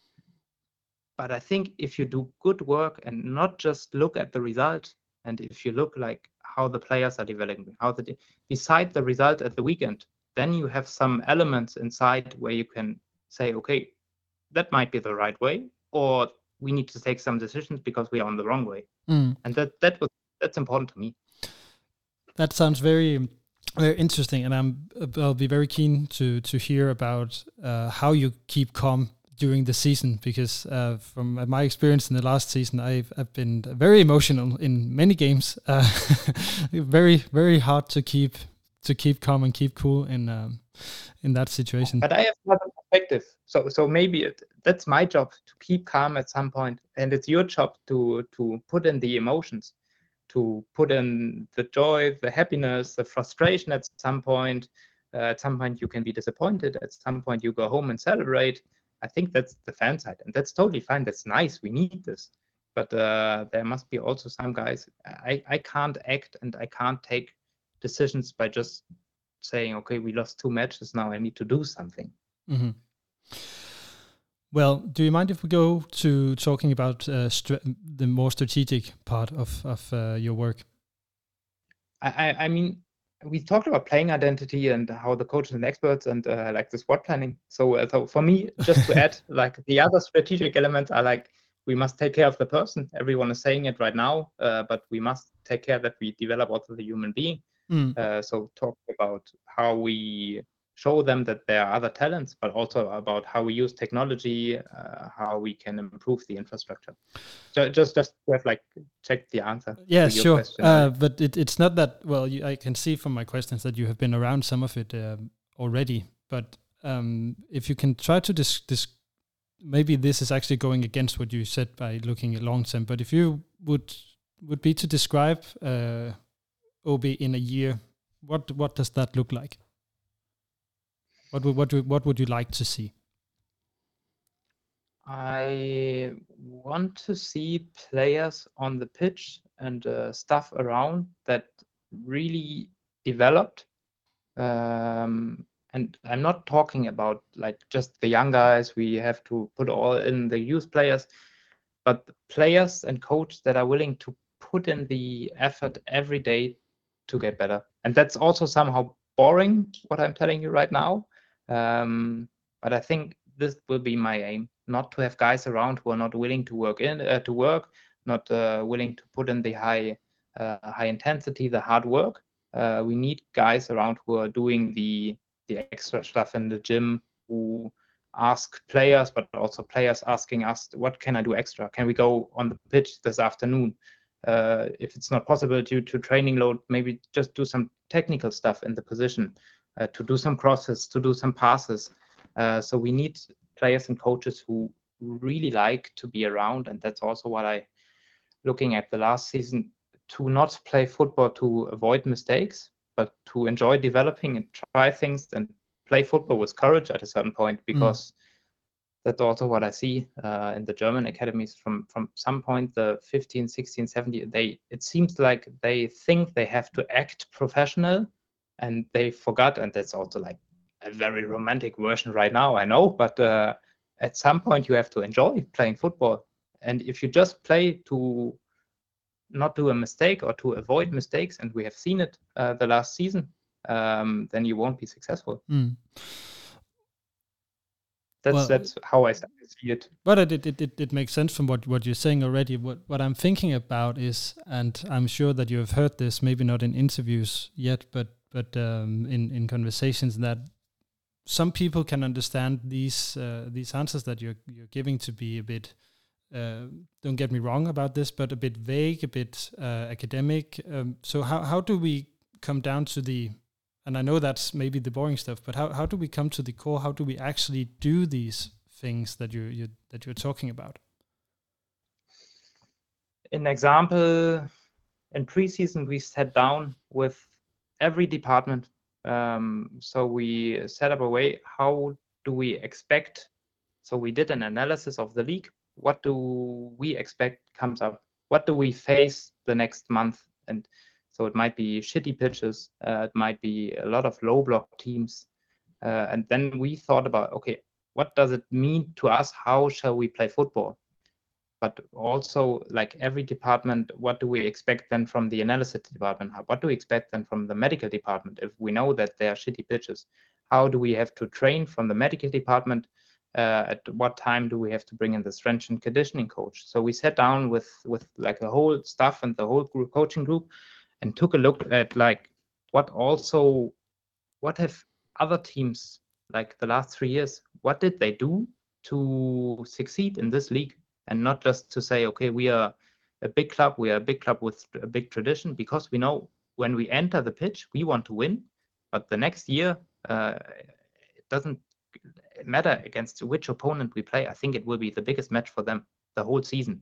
But I think if you do good work and not just look at the result, and if you look like how the players are developing, how the beside the result at the weekend, then you have some elements inside where you can say, okay, that might be the right way, or we need to take some decisions because we are on the wrong way. Mm. And that that was that's important to me. That sounds very very interesting, and I'm I'll be very keen to to hear about uh, how you keep calm during the season because uh, from my experience in the last season, I've, I've been very emotional in many games. Uh, (laughs) very very hard to keep to keep calm and keep cool in um, in that situation. But I have another perspective, so so maybe it, that's my job to keep calm at some point, and it's your job to to put in the emotions, to put in the joy, the happiness, the frustration at some point. Uh, at some point you can be disappointed. At some point you go home and celebrate I think that's the fan side, and that's totally fine. That's nice. We need this, but uh, there must be also some guys. I I can't act and I can't take decisions by just saying, okay, we lost two matches now. I need to do something. Mm-hmm. Well, do you mind if we go to talking about uh, the more strategic part of of uh, your work? I, I, I mean, we talked about playing identity and how the coaches and experts and uh, like the squad planning. So, uh, so for me, just to (laughs) add, like the other strategic elements are like we must take care of the person. Everyone is saying it right now, uh, but we must take care that we develop also the human being. Mm. so, talk about how we show them that there are other talents, but also about how we use technology, uh, how we can improve the infrastructure. So just just to have like check the answer. Yeah, sure. Uh, but it, it's not that well. You, I can see from my questions that you have been around some of it uh, already. But um, if you can try to dis, dis maybe this is actually going against what you said by looking at long term. But if you would would be to describe uh, AaB in a year, what what does that look like? What would what would, what would you like to see? I want to see players on the pitch and uh, stuff around that really developed. Um, and I'm not talking about like just the young guys. We have to put all in the youth players, but players and coaches that are willing to put in the effort every day to get better. And that's also somehow boring. What I'm telling you right now, um, but I think this will be my aim: not to have guys around who are not willing to work in uh, to work, not uh, willing to put in the high uh, high intensity, the hard work. Uh, we need guys around who are doing the the extra stuff in the gym, who ask players, but also players asking us, "What can I do extra? Can we go on the pitch this afternoon?" Uh, if it's not possible due to training load, maybe just do some technical stuff in the position. Uh, to do some crosses, to do some passes. Uh, so we need players and coaches who really like to be around, and that's also what I, looking at the last season, to not play football to avoid mistakes, but to enjoy developing and try things and play football with courage at a certain point mm. because. Mm. That's also what I see uh, in the German academies. From from some point, the 15, 16, 17, they it seems like they think they have to act professional and they forgot and that's also like a very romantic version right now i know but uh, at some point you have to enjoy playing football and if you just play to not do a mistake or to avoid mistakes, and we have seen it uh, the last season, um, then you won't be successful. Mm. That's Well- that's how I see it. But it, it, it, it makes sense from what, what you're saying already. What, what I'm thinking about is, and I'm sure that you have heard this, maybe not in interviews yet, but but um, in, in conversations that some people can understand these uh, these answers that you're you're giving to be a bit. Uh, don't get me wrong about this, but a bit vague, a bit uh, academic. Um, so how how do we come down to the and I know that's maybe the boring stuff, but how, how do we come to the core? How do we actually do these things that you you that you're talking about? An example, in preseason we sat down with every department. Um, so we set up a way. How do we expect? So we did an analysis of the league. What do we expect comes up? What do we face the next month? And so it might be shitty pitches. Uh, it might be a lot of low block teams. Uh, and then we thought about, okay, what does it mean to us? How shall we play football? But also, like every department, what do we expect then from the analysis department? What do we expect then from the medical department if we know that they are shitty pitches? How do we have to train from the medical department? Uh, at what time do we have to bring in the strength and conditioning coach? So we sat down with with like the whole staff and the whole group coaching group, and took a look at like what also what have other teams like the last three years what did they do to succeed in this league and not just to say okay we are a big club we are a big club with a big tradition because we know when we enter the pitch we want to win. But the next year uh, it doesn't matter against which opponent we play. I think it will be the biggest match for them the whole season.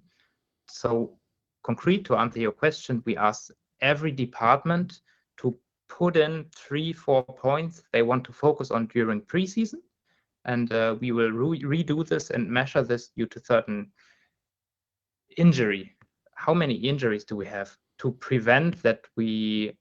So concrete to answer your question we asked every department to put in three, four points they want to focus on during preseason. And uh, we will re- redo this and measure this due to certain injury. How many injuries do we have to prevent that we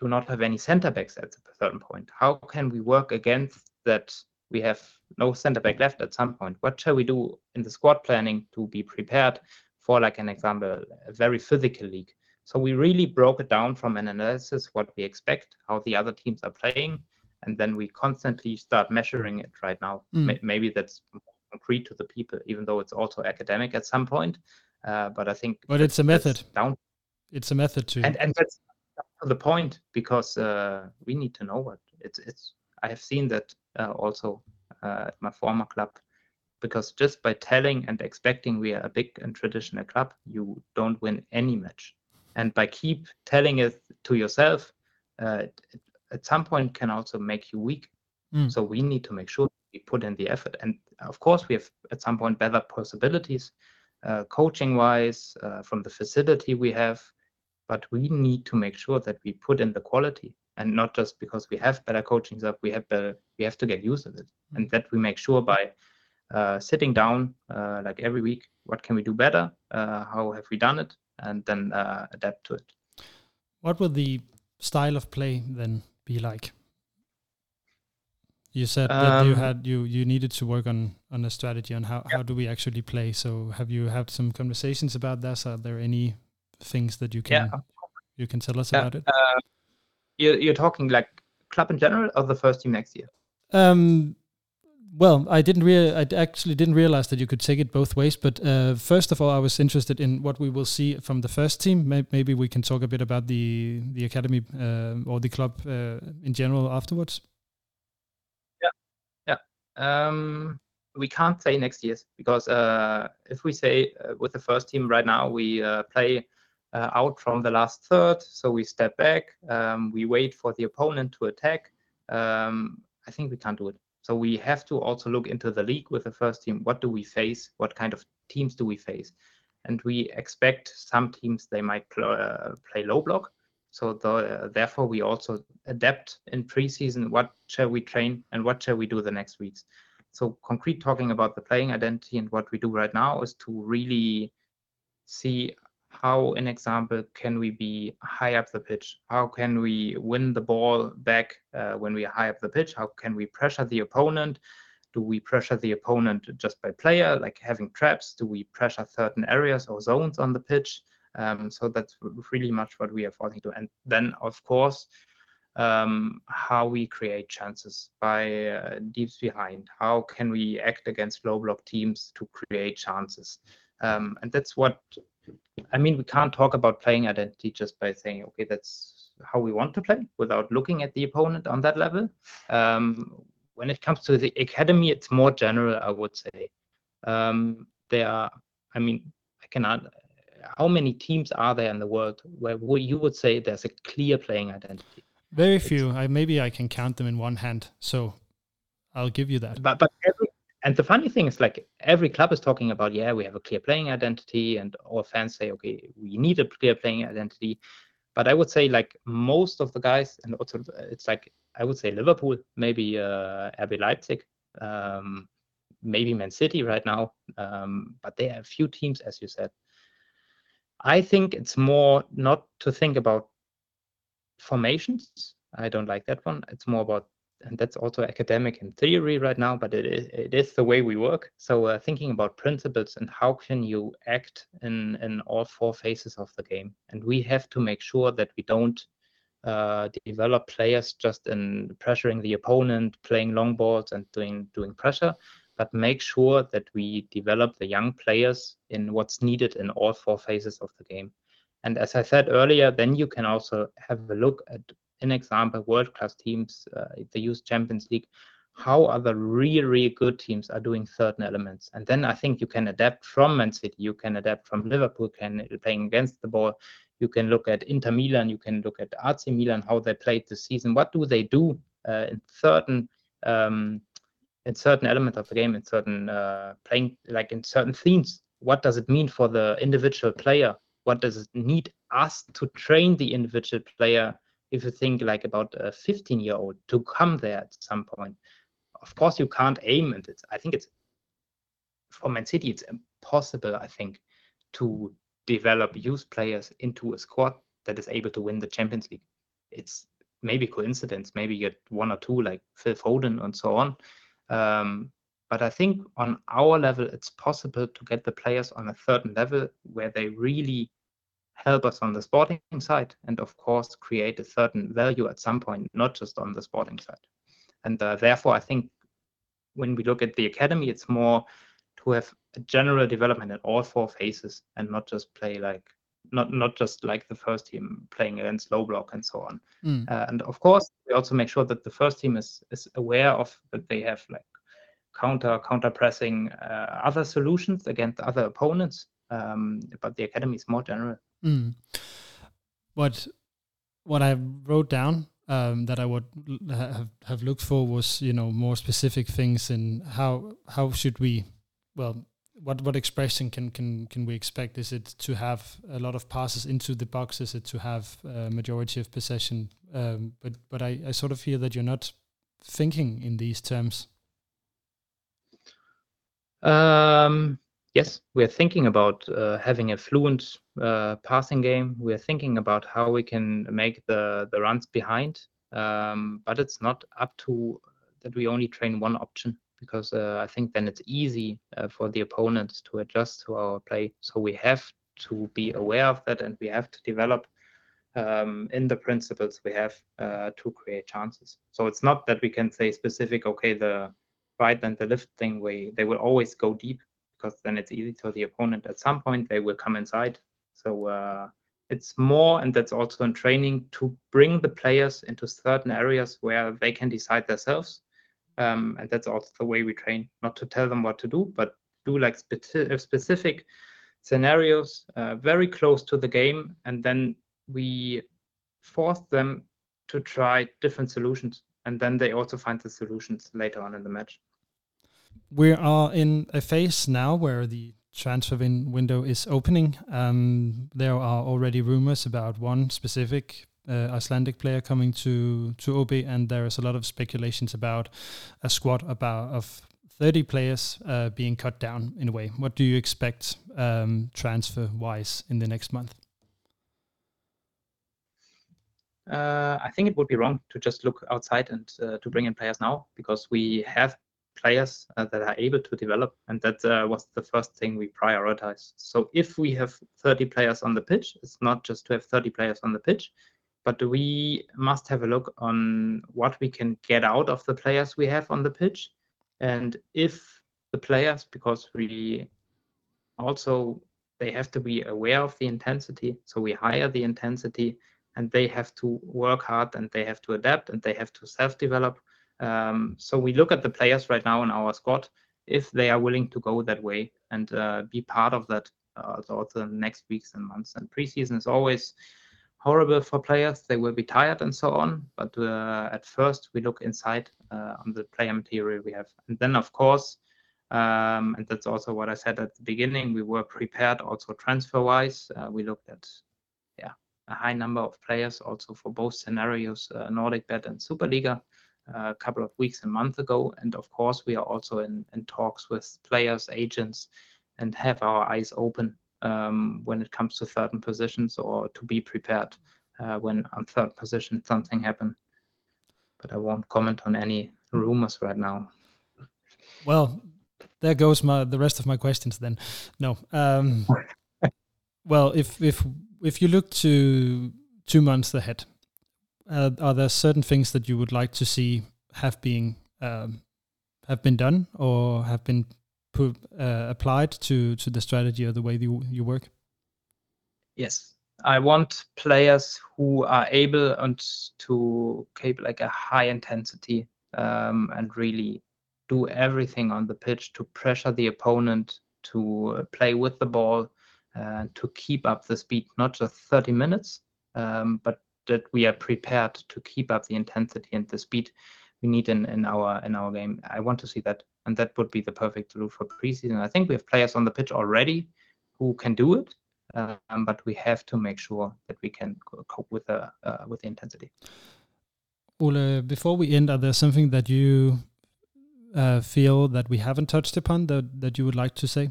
do not have any center backs at a certain point? How can we work against that we have no center back left at some point? What shall we do in the squad planning to be prepared for, like an example, a very physical league? So we really broke it down from an analysis what we expect, how the other teams are playing, and then we constantly start measuring it right now. Mm. Maybe that's concrete to the people, even though it's also academic at some point. Uh, but I think But it's a method. down It's a method to and and that's the point because uh, we need to know what it's it's i have seen that uh, also uh, at my former club because just by telling and expecting we are a big and traditional club you don't win any match and by keep telling it to yourself uh, it, at some point can also make you weak Mm. so we need to make sure we put in the effort and of course we have at some point better possibilities coaching wise uh, from the facility we have but we need to make sure that we put in the quality and not just because we have better coaching staff we have better we have to get used to it. And that we make sure by uh, sitting down uh, like every week what can we do better uh, how have we done it and then uh, adapt to it. What would the style of play then be like? You said that you Um, had you you needed to work on on a strategy on how, how do we actually play. So have you had some conversations about that? Are there any things that you can yeah you can tell us Yeah, about it? uh, you're, you're talking like club in general or the first team next year Um, well, I didn't rea- I actually didn't realize that you could take it both ways. But uh, first of all, I was interested in what we will see from the first team. May- Maybe we can talk a bit about the the academy uh, or the club uh, in general afterwards. Um, we can't say next year's because uh, if we say uh, with the first team right now, we uh, play uh, out from the last third, so we step back, um, we wait for the opponent to attack. Um, I think we can't do it. So we have to also look into the league with the first team. What do we face? What kind of teams do we face? And we expect some teams they might pl- uh, play low block. So the, therefore we also adapt in preseason. What shall we train and what shall we do the next weeks? So concrete talking about the playing identity and what we do right now is to really see how, an example, can we be high up the pitch? How can we win the ball back uh, when we are high up the pitch? How can we pressure the opponent Do we pressure the opponent just by player, like having traps? Do we pressure certain areas or zones on the pitch? Um, so that's really much what we are falling to. And then, of course, um, how we create chances by uh, deeps behind. How can we act against low block teams to create chances? Um, and that's what I mean. We can't talk about playing identity just by saying, okay, that's how we want to play without looking at the opponent on that level. Um, when it comes to the academy, it's more general, I would say. Um, there are, I mean, I cannot. How many teams are there in the world where you would say there's a clear playing identity? Very few. I maybe I can count them in one hand. So I'll give you that. But but every, and the funny thing is like every club is talking about yeah we have a clear playing identity and all fans say okay we need a clear playing identity. But I would say like most of the guys and also it's like I would say Liverpool, maybe uh, RB Leipzig, um, maybe Man City right now. Um, but there are a few teams as you said. I think it's more not to think about formations. I don't like that one. It's more about, and that's also academic in theory right now, but it is, it is the way we work. So uh, thinking about principles and how can you act in, in all four phases of the game. And we have to make sure that we don't uh, develop players just in pressuring the opponent, playing long balls and doing doing pressure, but make sure that we develop the young players in what's needed in all four phases of the game. And as I said earlier, then you can also have a look at, an example, world-class teams, uh, the Youth Champions League, how other really, really good teams are doing certain elements. And then I think you can adapt from Man City, you can adapt from Liverpool, can playing against the ball. You can look at Inter Milan, you can look at AC Milan, how they played this season. What do they do uh, in certain um, in certain elements of the game, in certain uh, playing, like in certain themes? What does it mean for the individual player? what does it need us to train the individual player if you think like about a 15 year old to come there at some point of course you can't aim and it's i think it's for man city it's impossible i think to develop youth players into a squad that is able to win the champions league it's maybe coincidence maybe you get one or two like phil foden and so on um, but I think on our level, it's possible to get the players on a certain level where they really help us on the sporting side and, of course, create a certain value at some point, not just on the sporting side. And uh, therefore, I think when we look at the academy, it's more to have a general development in all four phases and not just play like not not just like the first team playing against low block and so on. Mm. Uh, and of course, we also make sure that the first team is is aware of that they have like counter counter pressing uh, other solutions against other opponents. Um, but the academy is more general. Mm. What what I wrote down um, that I would have, have looked for was you know more specific things in how how should we well what what expression can can can we expect? Is it to have a lot of passes into the box? Is it to have a majority of possession? Um, but but I, I sort of feel that you're not thinking in these terms. Um, yes, we're thinking about uh, having a fluent uh, passing game. We're thinking about how we can make the the runs behind, um, but it's not up to that we only train one option because uh, I think then it's easy uh, for the opponents to adjust to our play. So we have to be aware of that, and we have to develop um, in the principles we have uh, to create chances. So it's not that we can say specific, okay, the right and the lift thing way they will always go deep because then it's easy for the opponent at some point they will come inside so uh, it's more and that's also in training to bring the players into certain areas where they can decide themselves um, and that's also the way we train not to tell them what to do but do like spe- specific scenarios uh, very close to the game and then we force them to try different solutions and then they also find the solutions later on in the match. We are in a phase now where the transfer win- window is opening. Um, there are already rumors about one specific uh, Icelandic player coming to to AaB, and there is a lot of speculations about a squad about of 30 players uh, being cut down in a way. What do you expect um, transfer wise in the next month? uh, I think it would be wrong to just look outside and uh, to bring in players now because we have players uh, that are able to develop, and that uh, was the first thing we prioritized. So if we have 30 players on the pitch, it's not just to have 30 players on the pitch, but we must have a look on what we can get out of the players we have on the pitch, and if the players, because we also they have to be aware of the intensity, so we hire the intensity and they have to work hard and they have to adapt and they have to self-develop. Um, so we look at the players right now in our squad if they are willing to go that way and uh, be part of that uh, also the next weeks and months. And preseason is always horrible for players; they will be tired and so on. But uh, at first, we look inside uh, on the player material we have, and then of course. Um, and that's also what I said at the beginning. We were prepared also transfer wise. Uh, we looked at yeah, a high number of players also for both scenarios, uh, NordicBet and Superliga, uh, a couple of weeks and months ago. And of course, we are also in, in talks with players, agents, and have our eyes open um, when it comes to certain positions or to be prepared uh, when on third position something happen. But I won't comment on any rumors right now. Well, there goes my the rest of my questions then. No. Um, (laughs) well, if if if you look to two months ahead, uh, are there certain things that you would like to see have been um, have been done or have been put, uh, applied to to the strategy or the way you you work? Yes, I want players who are able and to keep like a high intensity um, and really do everything on the pitch to pressure the opponent, to play with the ball, uh, to keep up the speed, not just 30 minutes, um, but that we are prepared to keep up the intensity and the speed we need in, in our in our game. I want to see that, and that would be the perfect route for preseason. I think we have players on the pitch already who can do it, um, but we have to make sure that we can cope with the uh, with the intensity. Ole, before we end, are there something that you uh, feel that we haven't touched upon that that you would like to say?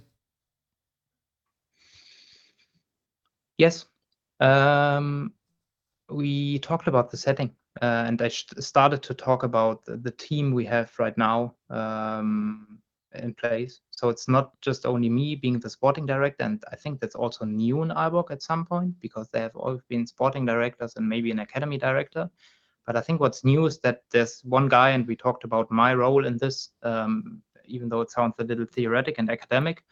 Yes. Um, we talked about the setting, uh, and I started to talk about the, team we have right now um, in place. So it's not just only me being the sporting director, and I think that's also new in Aalborg at some point because they have always been sporting directors and maybe an academy director. But I think what's new is that there's one guy, and we talked about my role in this, um, even though it sounds a little theoretic and academic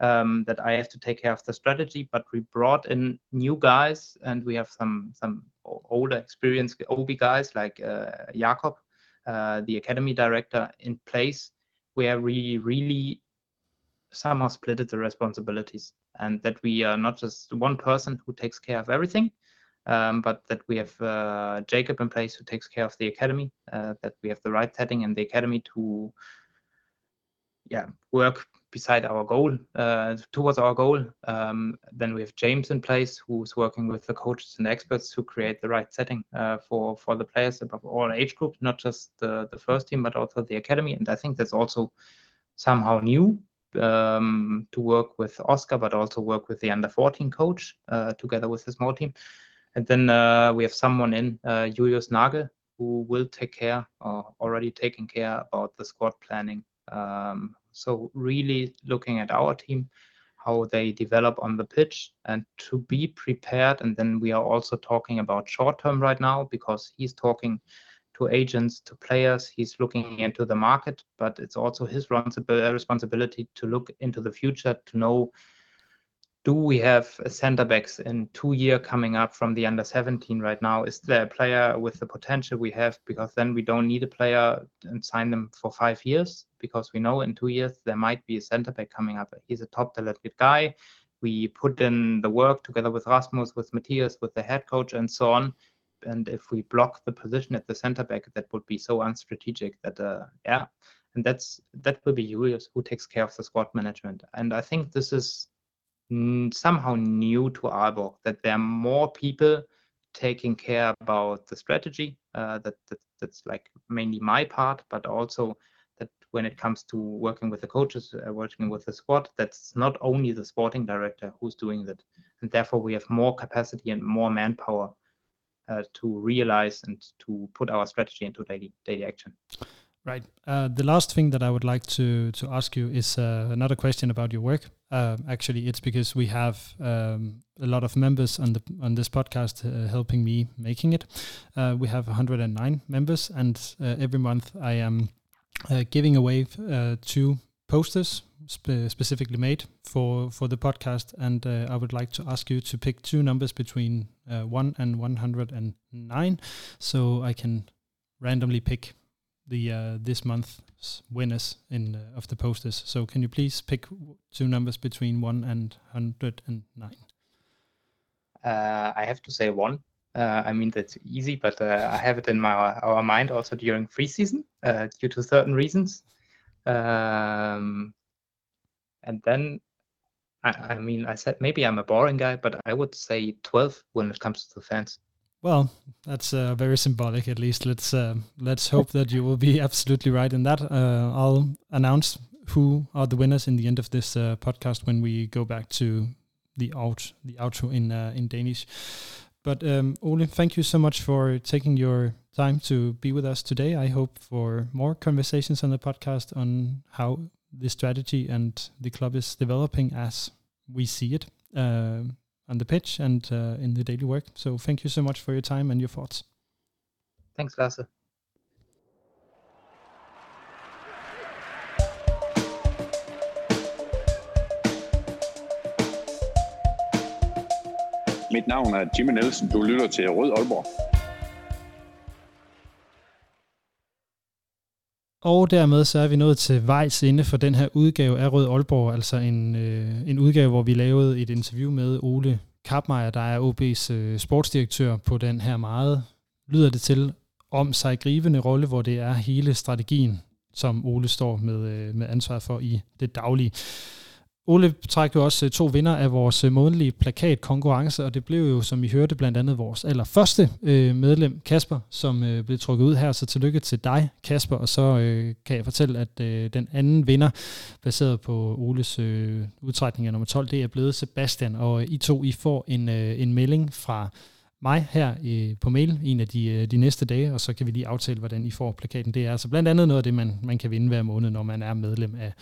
um, that I have to take care of the strategy. But we brought in new guys, and we have some some older, experienced AaB guys like uh, Jakob, uh, the academy director, in place, where we really somehow split the responsibilities, and that we are not just one person who takes care of everything. Um, but that we have uh, Jacob in place who takes care of the academy, uh, that we have the right setting in the academy to yeah work beside our goal, uh, towards our goal. Um, then we have James in place, who's working with the coaches and experts to create the right setting uh, for for the players above all age groups, not just the the first team, but also the academy. And I think that's also somehow new um, to work with Oscar, but also work with the under 14 coach uh, together with the small team. And then uh, we have someone in uh, Julius Nagel who will take care or already taking care about the squad planning um, so really looking at our team, how they develop on the pitch and to be prepared. And then we are also talking about short term right now because he's talking to agents, to players. He's looking into the market, but it's also his responsibility to look into the future to know do we have a center backs in two year coming up from the under 17 right now? Is there a player with the potential we have? Because then we don't need a player and sign them for five years because we know in two years there might be a center back coming up. He's a top talented guy. We put in the work together with Rasmus, with Matthias, with the head coach, and so on. And if we block the position at the center back, that would be so unstrategic that, uh, yeah, and that's that will be Julius who takes care of the squad management. And I think this is somehow new to Aalborg that there are more people taking care about the strategy. Uh, that, that that's like mainly my part, but also that when it comes to working with the coaches, uh, working with the squad, that's not only the sporting director who's doing that, and therefore we have more capacity and more manpower uh, to realize and to put our strategy into daily daily action. Right. Uh, the last thing that I would like to to ask you is uh, another question about your work. Uh, actually, it's because we have um, a lot of members on the on this podcast uh, helping me making it. Uh, we have 109 members, and uh, every month I am giving away two posters spe- specifically made for for the podcast, and I would like to ask you to pick two numbers between one and 109, so I can randomly pick the uh, this month's winners in uh, of the posters. So can you please pick two numbers between one and hundred and nine? Uh, I have to say one. Uh, I mean that's easy, but uh, I have it in my our mind also during free season uh, due to certain reasons. Um, and then I, I mean I said maybe I'm a boring guy, but I would say twelve when it comes to the fans. Well, that's uh, very symbolic. At least let's uh, let's hope that you will be (laughs) absolutely right in that. Uh, I'll announce who are the winners in the end of this uh, podcast when we go back to the out the outro in uh, in Danish. But um, Ole, thank you so much for taking your time to be with us today. I hope for more conversations on the podcast on how the strategy and the club is developing as we see it. On the pitch and uh, in the daily work. So thank you so much for your time and your thoughts. Thanks, Lasse. Mit navn er Jimmy Nielsen. Du lytter til Rød Aalborg. Og dermed så er vi nået til vejs ende for den her udgave af Rød Aalborg, altså en, øh, en udgave, hvor vi lavede et interview med Ole Kapmeier, der er OB's øh, sportsdirektør på den her meget, lyder det til, om sig gribende rolle, hvor det er hele strategien, som Ole står med, øh, med ansvar for i det daglige. Ole trak jo også øh, to vinder af vores øh, månedlige plakatkonkurrence, og det blev jo, som I hørte, blandt andet vores allerførste øh, medlem, Kasper, som øh, blev trukket ud her. Så tillykke til dig, Kasper, og så øh, kan jeg fortælle, at øh, den anden vinder, baseret på Oles øh, udtrækning af nummer 12, det er blevet Sebastian, og øh, I to, I får en, øh, en melding fra mig her øh, på mail en af de, øh, de næste dage, og så kan vi lige aftale, hvordan I får plakaten. Det er altså blandt andet noget af det, man, man kan vinde hver måned, når man er medlem af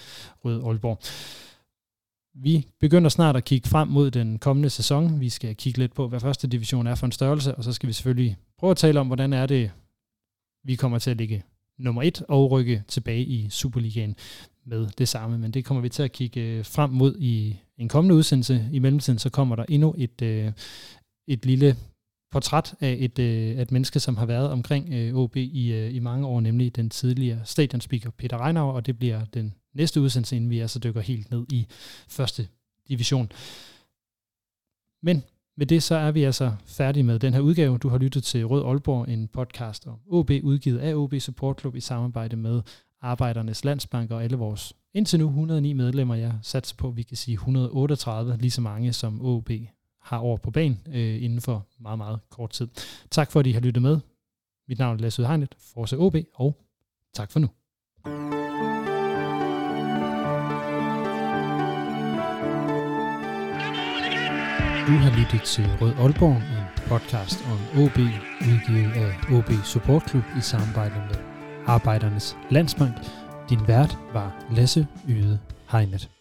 Rød Aalborg. Vi begynder snart at kigge frem mod den kommende sæson. Vi skal kigge lidt på, hvad første division er for en størrelse, og så skal vi selvfølgelig prøve at tale om, hvordan er det, vi kommer til at ligge nummer et og rykke tilbage i Superligaen med det samme. Men det kommer vi til at kigge øh, frem mod i en kommende udsendelse. I mellemtiden så kommer der endnu et, øh, et lille portræt af et, øh, et menneske, som har været omkring øh, OB i, i mange år, nemlig den tidligere stadionspeaker Peter Reinauer, og det bliver den næste udsendelse, inden vi altså dykker helt ned i første division. Men med det så er vi altså færdige med den her udgave. Du har lyttet til Rød Aalborg, en podcast om OB, udgivet af OB Support Club i samarbejde med Arbejdernes Landsbank og alle vores indtil nu 109 medlemmer. Jeg satser på, at vi kan sige 138, lige så mange som OB har over på banen øh, inden for meget, meget kort tid. Tak for, at I har lyttet med. Mit navn er Lasse Udhegnet, Forse OB, og tak for nu. Du har lyttet til Rød Aalborg, en podcast om OB, udgivet af OB Support Club i samarbejde med Arbejdernes Landsbank. Din vært var Lasse Yde Hegnet.